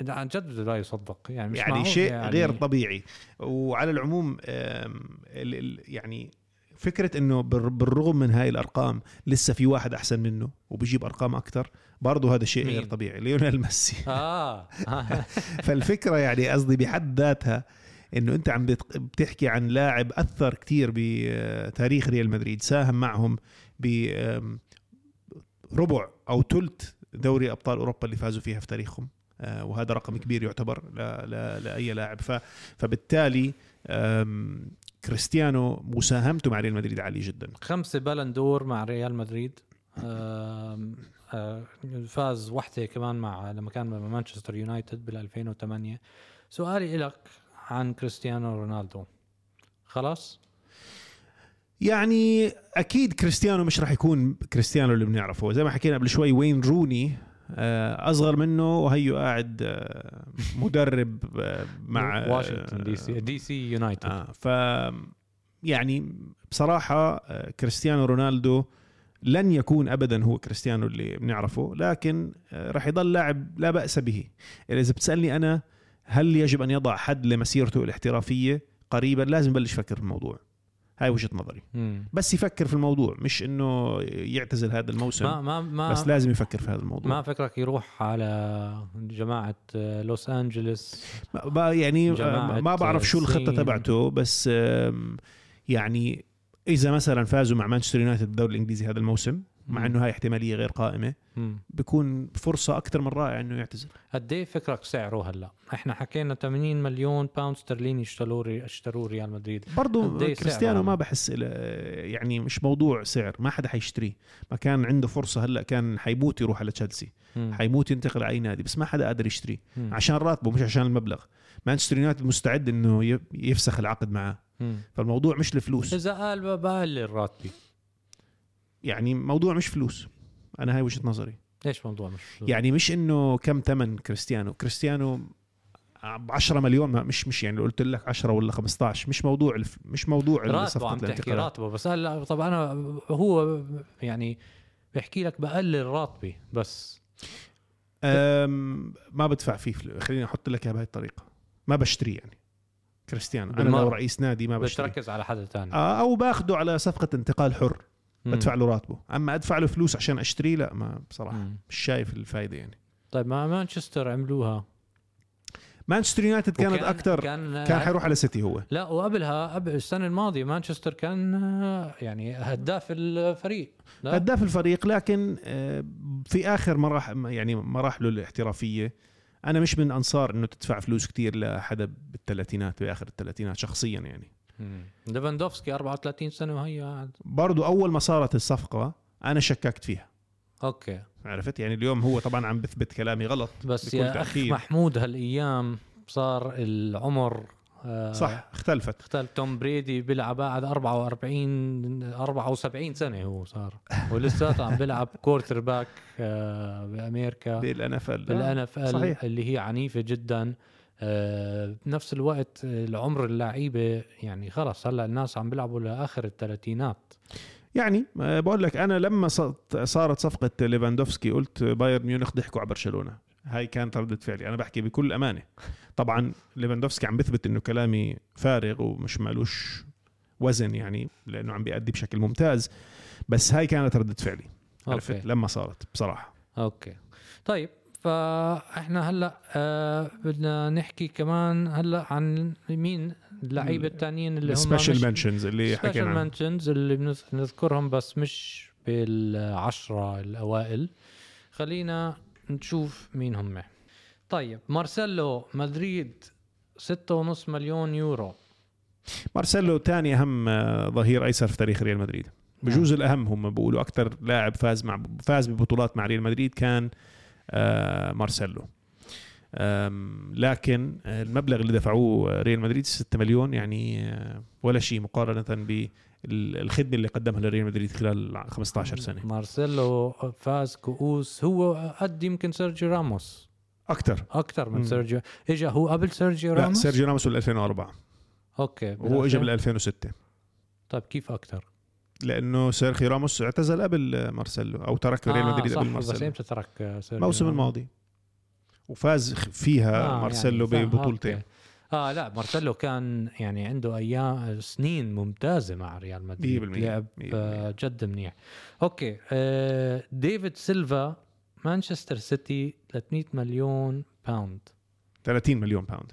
عن جد لا يصدق. يعني مش يعني شيء يعني. غير طبيعي. وعلى العموم يعني فكرة إنه بال- بالرغم من هاي الأرقام لسه في واحد أحسن منه وبيجيب أرقام أكثر برضه هذا شيء غير؟ طبيعي ليونيل ميسي. آه. فالفكرة يعني قصدي بحد ذاتها إنه أنت عم بت- بتحكي عن لاعب أثر كتير بتاريخ ريال مدريد ساهم معهم بربع أو ثلث دوري أبطال أوروبا اللي فازوا فيها في تاريخهم. آه، وهذا رقم كبير يعتبر لأي لاعب. فبالتالي كريستيانو مساهمته مع ريال مدريد عالية جدا. خمسة Ballon d'Or مع ريال مدريد. آه، فاز وحدة كمان مع لما كان مانشستر يونايتد بال 2008 سؤالي لك عن كريستيانو رونالدو. خلاص؟ يعني أكيد كريستيانو مش راح يكون كريستيانو اللي بنعرفه. زي ما حكينا قبل شوي وين روني آه، أصغر منه وهيو قاعد آه، مدرب آه، مع واشنطن دي سي دي سي يونايتد. آه ف يعني بصراحة كريستيانو رونالدو لن يكون ابدا هو كريستيانو اللي بنعرفه لكن راح يضل لاعب لا بأس به. إذا بتسألني أنا هل يجب أن يضع حد لمسيرته الاحترافية؟ قريبا. لازم يبلش يفكر في الموضوع. هاي وجهة نظري. مم. بس يفكر في الموضوع مش إنه يعتزل هذا الموسم. ما ما ما بس لازم يفكر في هذا الموضوع. ما فكرك يروح على جماعة آه، لوس انجلوس ما- يعني جماعة ما بعرف شو الخطة. تبعته بس يعني إذا مثلا فازوا مع مانشستر يونايتد بالدوري الإنجليزي هذا الموسم مع. إنه هاي احتمالية غير قائمة مم. بيكون فرصة أكثر من رائعه إنه يعتزل قد إيه فكرك سعره هلأ؟ إحنا حكينا 80 مليون pound استرليني اشتروه اشتروه ريال مدريد برضه إيه كريستيانو ما؟ بحس يعني مش موضوع سعر ما حدا حيشتريه ما كان عنده فرصة هلأ كان حيموت يروح على تشيلسي. حيموت ينتقل على أي نادي بس ما حدا قادر يشتريه. عشان راتبه مش عشان المبلغ مانشستر يونايتد مستعد إنه يفسخ العقد معاه. فالموضوع مش الفلوس إذا قال ب- بقلل راتبي يعني موضوع مش فلوس. أنا هاي وجهة نظري. إيش موضوع مش فلوس؟ يعني مش إنه كم ثمن كريستيانو. كريستيانو ب 10 مليون مش مش يعني قلت لك 10 ولا 15 مش موضوع الف... مش موضوع صفقة عم تحكي راتبه. بس هلا طب أنا هو يعني بحكي لك بقلل راتبي بس. أم... ما بدفع فيه خليني أحط لك إياها بهي الطريقة. ما بشتري يعني. كريستيانو أنا. لو رئيس نادي ما بشتري. بتركز على حدا ثاني آه، أو باخده على صفقة انتقال حر. بدفع له راتبه. أما أدفع له فلوس عشان اشتريه لا ما بصراحة مش شايف الفائده يعني. طيب ما مانشستر عملوها؟ مانشستر يونايتد كانت وكان- أكثر كان كان حيروح على سيتي هو. لا وقبلها قبل السنة الماضية مانشستر كان آه، يعني هداف الفريق. لا؟ هداف الفريق لكن آه، في آخر مراحل يعني مراحله الاحترافية أنا مش من أنصار إنه تدفع فلوس كتير لحدا بالثلاثينات بآخر الثلاثينات شخصيا يعني. مم. ليفاندوفسكي 34 سنة وهي قاعد. برضو أول ما صارت الصفقة أنا شككت فيها. أوكي. عرفت؟ يعني اليوم هو طبعا عم بثبت كلامي غلط بس يا اخ. محمود هالأيام صار العمر آه، صح اختلفت. اختلف. توم بريدي بيلعب بعد 44 74 سنة هو صار. ولساته عم بيلعب quarterback آه، بأمريكا. بال NF بال NFL صحيح. اللي هي عنيفة جدا. بنفس الوقت العمر اللعيبة يعني خلص هلأ الناس عم بيلعبوا لآخر الثلاثينات. يعني آه، بقول لك أنا لما صارت صفقة ليفاندوفسكي قلت بايرن ميونخ ضحكوا على برشلونة. هاي كانت ردة فعلي. أنا بحكي بكل أمانة. طبعا ليفاندوفسكي عم بثبت إنه كلامي فارغ ومش مالوش وزن يعني لأنه عم بيأدي بشكل ممتاز. بس هاي كانت ردة فعلي. عرفت؟ أوكي. لما صارت بصراحة. أوكي. طيب فاحنا هلأ آه بدنا نحكي كمان هلأ عن مين اللعيبة الثانيين اللي هم special mentions اللي حكينا special mentions اللي بنذ- بنذكرهم بس مش بالعشرة الأوائل. خلينا نشوف مين هم. طيب مارسيلو مدريد ستة ونص مليون يورو. مارسيلو ثاني أهم آه، ظهير أيسر في تاريخ ريال مدريد. بجوز الأهم هم بيقولوا أكثر لاعب فاز مع فاز ببطولات مع ريال مدريد كان مارسيلو. آم، لكن آه، المبلغ اللي دفعوه ريال مدريد 6 مليون يعني آه، ولا شيء مقارنة بالخدمة اللي قدمها لريال مدريد خلال 15 سنة. مارسيلو فاز كؤوس هو قد يمكن سيرجيو راموس. أكثر أكثر من. سيرجيو. إجا هو قبل سيرجيو لا راموس؟ سيرجيو راموس بال 2004 أوكي وهو اجى بال 2006 طيب كيف أكثر لأنه سيرخيو راموس اعتزل قبل آه، مارسيلو أو ترك ريال مدريد صح قبل بس مارسيلو. إمتى ترك الموسم راموس؟ الماضي. وفاز فيها آه، آه مارسيلو يعني ببطولتين. آه لا مارسيلو كان يعني عنده أيام سنين ممتازة مع ريال مدريد 100% لعب آه جد منيح. أوكي آه ديفيد سيلفا مانشستر سيتي 300 مليون pound. 30 مليون pound.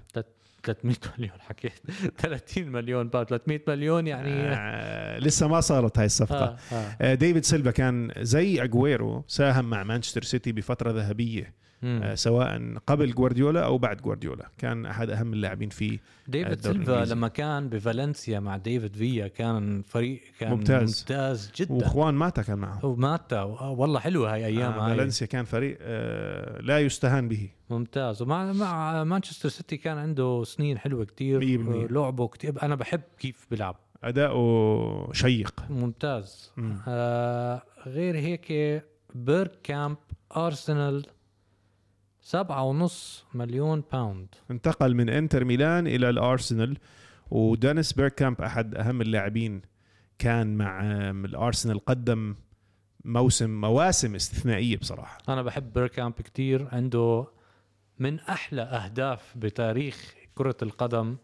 300 مليون حكيت 30 مليون pound 300 مليون يعني آه لسه ما صارت هاي الصفقة آه آه. آه ديفيد سيلفا كان زي أجويرو ساهم مع مانشستر سيتي بفترة ذهبية مم. آه، سواء قبل جوارديولا أو بعد جوارديولا. كان أحد أهم اللاعبين في ديفيد سيلفا. لما كان بفالنسيا مع ديفيد فيا كان فريق كان ممتاز. ممتاز جدا. وخوان ماتا كان معه. وماتا والله حلوة هاي أيام آه هاي. فالنسيا كان فريق آه لا يستهان به. ممتاز. ومع مع مانشستر سيتي كان عنده سنين حلوة كتير 100%. لعبه كتير. أنا بحب كيف بيلعب. أداؤه شيق. ممتاز. مم. آه غير هيك بيرك كامب أرسنال سبعة ونص مليون pound انتقل من انتر ميلان إلى الأرسنال ودينيس بيركامب أحد أهم اللاعبين كان مع الأرسنال قدم موسم مواسم استثنائية بصراحة. أنا بحب بيركامب كتير عنده من أحلى أهداف بتاريخ كرة القدم.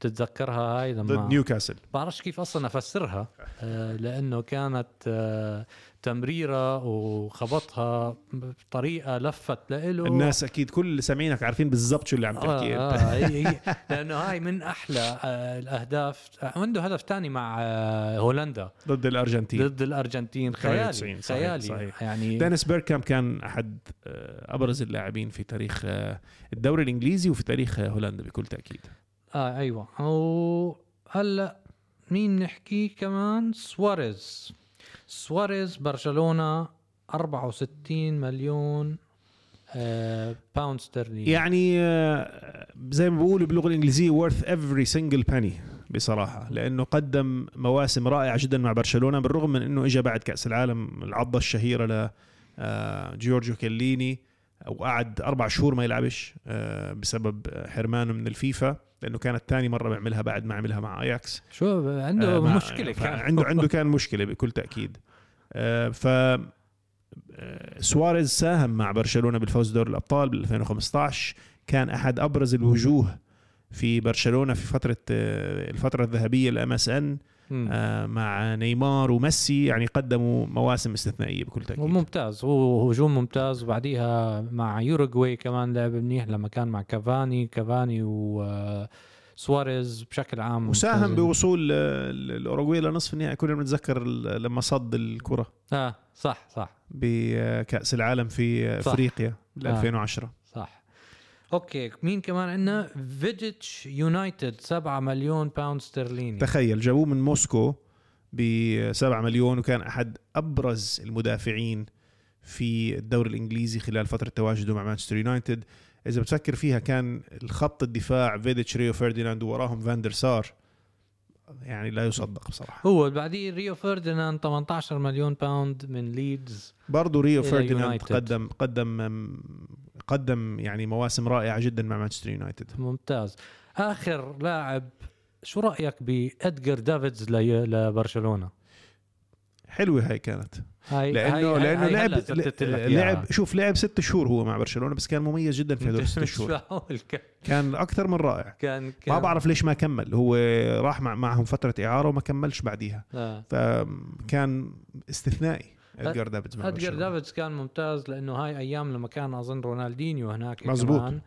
تتذكرها هاي لما ضد نيوكاسل. بعرفش كيف أصلا أفسرها آه، لأنه كانت آه، تمريرة وخبطها بطريقه لفت لإله. الناس أكيد كل اللي سامعينك عارفين بالضبط شو اللي عم تحكي آه آه هي هي لأنه هاي من أحلى آه الأهداف. آه، عنده هدف تاني مع آه، هولندا. ضد الأرجنتين. ضد الأرجنتين. 98 خيالي صحيح، خيالي. صحيح. يعني دانيس بيركامب كان أحد أبرز اللاعبين في تاريخ الدوري الإنجليزي وفي تاريخ هولندا بكل تأكيد. آه أيوه. وهلأ مين نحكي كمان؟ سواريز. سواريز برشلونة 64 مليون آه pound سترليني يعني آه، زي ما بيقولوا باللغة الإنجليزية worth every single penny بصراحة لأنه قدم مواسم رائعة جدا مع برشلونة بالرغم من إنه اجى بعد كأس العالم العضة الشهيرة ل آه، جيورجيو كيليني وقعد أربع شهور ما يلعبش آه، بسبب حرمانه من الفيفا. لأنه كانت ثاني مرة بيعملها بعد ما عملها مع اياكس شو عنده آه، مشكلة كان. عنده عنده كان مشكلة بكل تأكيد. آه، ف آه، سواريز ساهم مع برشلونة بالفوز بدوري الأبطال بال 2015 كان أحد أبرز الوجوه في برشلونة في فترة آه، الفترة الذهبية ل MSN. مع نيمار وميسي يعني قدموا مواسم استثنائية بكل تأكيد. وممتاز. هو هجوم ممتاز. وبعديها مع يوروغواي كمان لعب منيح لما كان مع كافاني. كافاني وسواريز بشكل عام وساهم ممتازين. بوصول آه، الاوروغواي لنصف النهائي. كنا بنتذكر لما صد الكرة. آه صح صح. بكأس العالم في صح. أفريقيا ل آه. 2010 صح أوكي مين كمان عندنا؟ فيديتش يونايتد 7 مليون pound استرليني تخيل جابوه من موسكو ب 7 مليون وكان أحد أبرز المدافعين في الدوري الإنجليزي خلال فترة تواجده مع مانشستر يونايتد. إذا بتفكر فيها كان الخط الدفاع فيديتش ريو فرديناند ووراهم فاندر سار. يعني لا يصدق بصراحة. هو بعديه ريو فرديناند 18 مليون pound من ليدز برضه ريو فرديناند. قدم قدم قدم يعني مواسم رائعة جدا مع مانشستر يونايتد. ممتاز. آخر لاعب شو رأيك بادجار دافيدز لبرشلونة؟ حلوة هاي كانت. هاي لأنه هاي لأنه هاي لعب. لعب شوف لعب ست شهور هو مع برشلونة بس كان مميز جدا في هذول الست شهور. كان أكثر من رائع. كان كان ما بعرف ليش ما كمل. هو راح مع معهم فترة إعارة وما كملش بعديها. آه. فكان استثنائي. ادجار دافيدز برشلونة. دافيدز كان ممتاز لأنه هاي أيام لما كان أظن رونالدينيو هناك مزبوط. كمان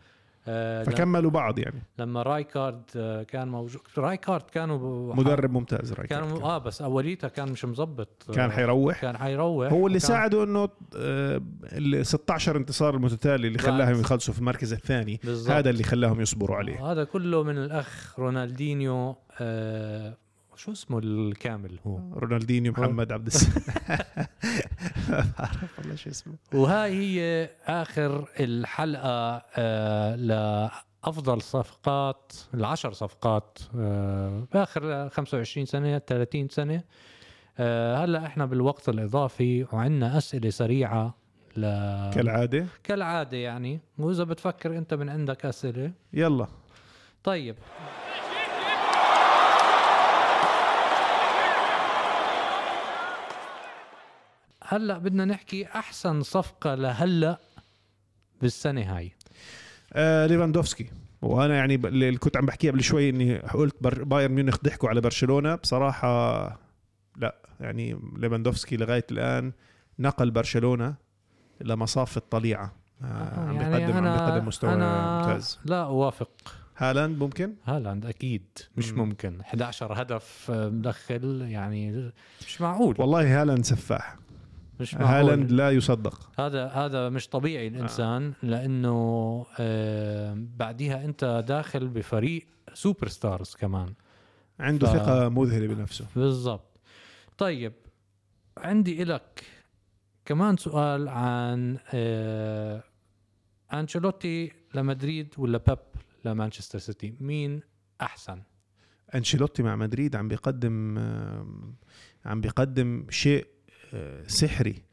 آه فكملوا بعض يعني. لما رايكارد آه كان موجود. رايكارد كانوا مدرب ممتاز رايكارد كانوا كان, آه بس اوليتها كان مش مزبط آه، كان حيروح. كان حيروح. هو اللي ساعده إنه آه، ال 16 انتصار المتتالي اللي خلاهم. يخلصوا في المركز الثاني. بالضبط. هذا اللي خلاهم يصبروا عليه. هذا كله من الأخ رونالدينيو آه شو اسمه الكامل هو؟ رونالدينيو محمد عبد السلام ما بعرف والله شو اسمه. وهاي هي آخر الحلقة آه لأفضل صفقات العشر صفقات آه باخر 25 سنة 30 سنة. آه هلأ إحنا بالوقت الإضافي وعندنا أسئلة سريعة ل... كالعادة؟ كالعادة يعني. وإذا بتفكر أنت من عندك أسئلة؟ يلا. طيب. هلأ بدنا نحكي أحسن صفقة لهلأ بالسنة هاي. آه ليفاندوفسكي. وأنا يعني اللي كنت عم بحكيه قبل شوي إني قلت بايرن ميونخ ضحكوا على برشلونة. بصراحة لا يعني ليفاندوفسكي لغاية الآن نقل برشلونة لمصاف الطليعة. آه عم بيقدم عم بيقدم مستوى ممتاز. لا أوافق. هالاند ممكن؟ هالاند أكيد. مش مم. ممكن. 11 هدف آه، مدخل يعني مش معقول. والله هالاند سفاح. مش هالاند لا يصدق. هذا هذا مش طبيعي الإنسان لأنه آه بعديها أنت داخل بفريق superstars كمان. عنده ف- ثقة مذهلة بنفسه. بالضبط. طيب عندي إلك كمان سؤال عن آه أنشيلوتي لمدريد ولا بيب لمانشستر سيتي؟ مين أحسن؟ أنشيلوتي مع مدريد عم بيقدم عم بيقدم شيء آه، سحري.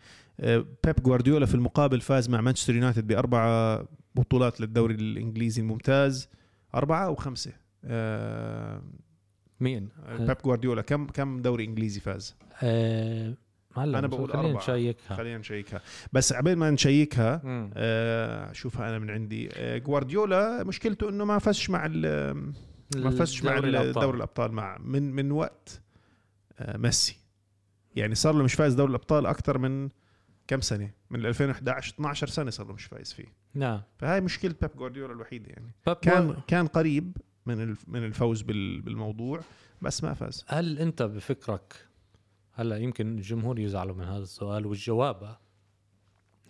آه، بيب جوارديولا في المقابل فاز مع مانشستر يونايتد بأربعة بطولات للدوري الإنجليزي الممتاز أربعة أو خمسة. آه، مين؟ بيب جوارديولا كم كم دوري إنجليزي فاز؟ آه هلا أنا بس بقول خلينا. نشيكها. خلينا نشيكها. بس عبين ما نشيكها. آه، شوفها أنا من عندي. آه، جوارديولا مشكلته إنه ما فازش مع ما فازش مع. دوري الأبطال مع من من وقت آه، ميسي. يعني صار له مش فايز دوري الأبطال أكثر من كم سنة؟ من 2011 12 سنة صار له مش فايز فيه. نعم. فهاي مشكلة بيب جوارديولا الوحيدة يعني. بيب كان كان قريب من من الفوز بال- بالموضوع بس ما فاز. هل أنت بفكرك هلا يمكن الجمهور يزعلوا من هذا السؤال والجواب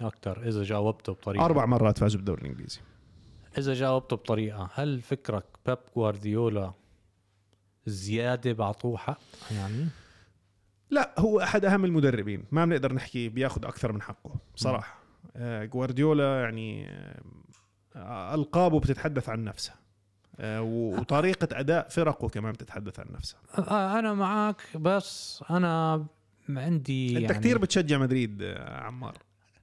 أكثر إذا جاوبته بطريقة. أربع مرات فازوا بالدوري الإنجليزي. إذا جاوبته بطريقة هل فكرك بيب جوارديولا زيادة بعطوه حق يعني لا هو أحد أهم المدربين. ما بنقدر نحكي بياخذ أكثر من حقه بصراحه آه، جوارديولا يعني آه، ألقابه بتتحدث عن نفسها آه، وطريقة أداء فرقه كمان بتتحدث عن نفسها أنا معك بس أنا عندي أنت يعني كثير بتشجع مدريد عمار.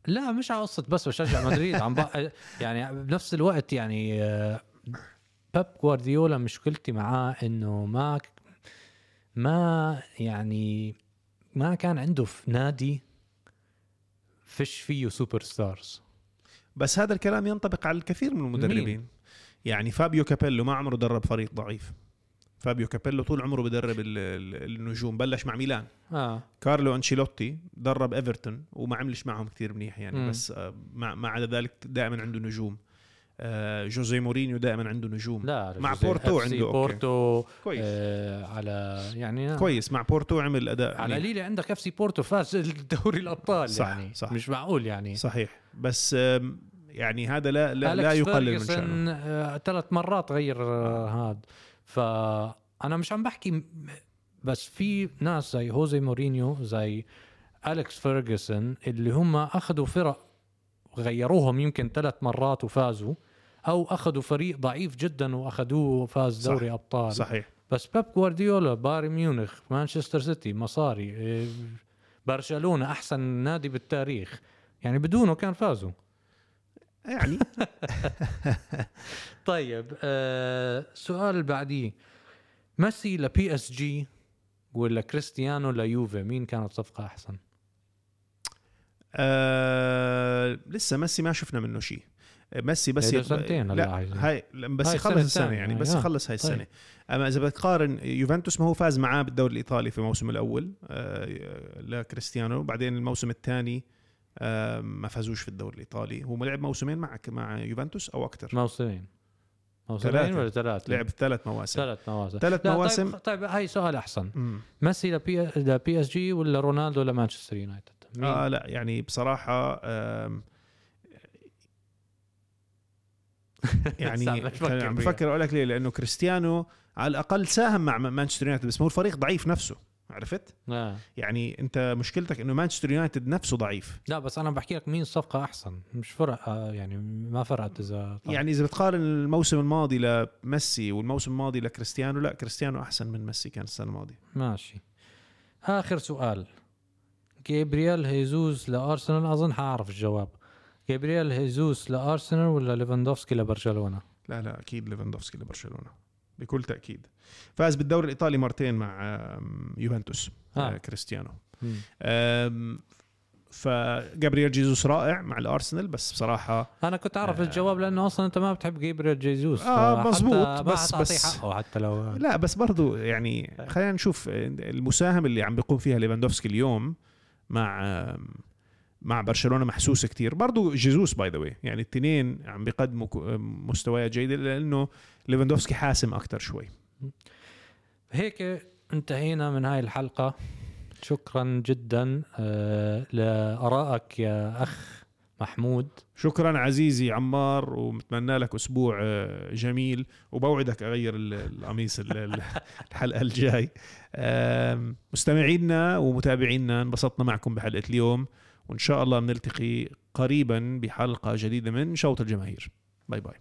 لا مش على قصة بس بشجع مدريد. عم بق... يعني بنفس الوقت يعني بيب جوارديولا مشكلتي معاه إنه ما ما يعني ما كان عنده في نادي فيش فيه superstars بس هذا الكلام ينطبق على الكثير من المدربين. مين؟ يعني فابيو كابيلو ما عمره درب فريق ضعيف. فابيو كابيلو طول عمره بدرب ال- ال- النجوم بلش مع ميلان. آه. كارلو أنشيلوتي درب إيفرتون وما عملش معهم كثير منيح يعني مم. بس آه، مع ما عدا ذلك دائما عنده نجوم. آه، جوزيه مورينيو دائما عنده نجوم. لا مع بورتو عنده أوكي. بورتو كويس. آه على يعني كويس مع بورتو عمل أداء على منيح. قليلة عندك FC بورتو فاز الدوري الأبطال صح، يعني صح. مش معقول يعني. صحيح. بس يعني هذا لا لا, لا يقلل من شأنه. آه، ثلاث مرات غير آه، هاد. فأنا مش عم بحكي بس في ناس زي جوزيه مورينيو زي أليكس فيرجسون اللي هم أخذوا فرق غيروهم يمكن ثلاث مرات وفازوا. أو أخذوا فريق ضعيف جدا وأخذوه وفاز صح، دوري أبطال. صحيح. بس بيب جوارديولا بايرن ميونخ مانشستر سيتي مصاري إيه، برشلونة أحسن نادي بالتاريخ. يعني بدونه كان فازوا. يعني. طيب آه سؤال بعديه ميسي ل PSG ولا كريستيانو ليوفي مين كانت صفقة أحسن؟ آه لسه ميسي ما شفنا منه شيء. ميسي بس يت- سنتين لا. هاي بس هاي يخلص السنة يعني هاي، بس آه. يخلص هاي طيب. السنة أما إذا بتقارن يوفنتوس ما هو فاز معاه بالدوري الإيطالي في الموسم الأول آه لكريستيانو بعدين الموسم الثاني آه ما فازوش في الدوري الإيطالي هو لعب موسمين مع مع يوفنتوس أو أكثر موسمين موسمين. ولا ثلاثة؟ لعب ثلاث مواسم ثلاث مواسم ثلاث لا، مواسم طيب, طيب هاي سؤال أحسن مم. ميسي لبي ل PSG ولا رونالدو لمانشستر يونايتد؟ آه لا يعني بصراحة آم، يعني عم. بفكر أقول لك ليه؟ لأنه كريستيانو على الأقل ساهم مع مانشستر يونايتد بس هو الفريق ضعيف نفسه عرفت؟ آه. يعني أنت مشكلتك إنه مانشستر يونايتد نفسه ضعيف. لا بس أنا بحكي لك مين صفقة أحسن مش فرق آه يعني ما فرقت إذا. يعني إذا بتقارن الموسم الماضي لميسي والموسم الماضي لكريستيانو لا كريستيانو أحسن من ميسي كان السنة الماضية. ماشي. آخر سؤال. جابرييل هيزوس لأرسنال أظن حأعرف الجواب. جابرييل هيزوس لارسنال ولا ليفاندوفسكي لبرشلونه لا لا أكيد ليفاندوفسكي لبرشلونه بكل تأكيد فاز بالدوري الإيطالي مرتين مع يوفنتوس آه. آه. كريستيانو فجابرييل جيزوس رائع مع الأرسنال بس بصراحة أنا كنت أعرف آه. الجواب لأنه أصلا أنت ما بتحب جابرييل جيزوس آه، فحتى مزبوط، بس- بس- حقه حتى لو لا بس برضو يعني خلينا نشوف المساهمه اللي عم بيقوم فيها ليفاندوفسكي اليوم مع مع برشلونة محسوسه كتير. برضو جيزوس by the يعني الاثنين عم بيقدموا مستويات جيده لأنه ليفاندوفسكي حاسم أكثر شوي. هيك انتهينا من هاي الحلقة. شكرا جدا آه، لآرائك يا أخ محمود. شكرا عزيزي عمار ومتمنى لك أسبوع آه، جميل. وبوعدك أغير ال- القميص ال- ال- الحلقة الجاي. مستمعينا ومتابعينا انبسطنا معكم بحلقة اليوم. وإن شاء الله بنلتقي قريبا بحلقة جديدة من شوط الجماهير. باي باي.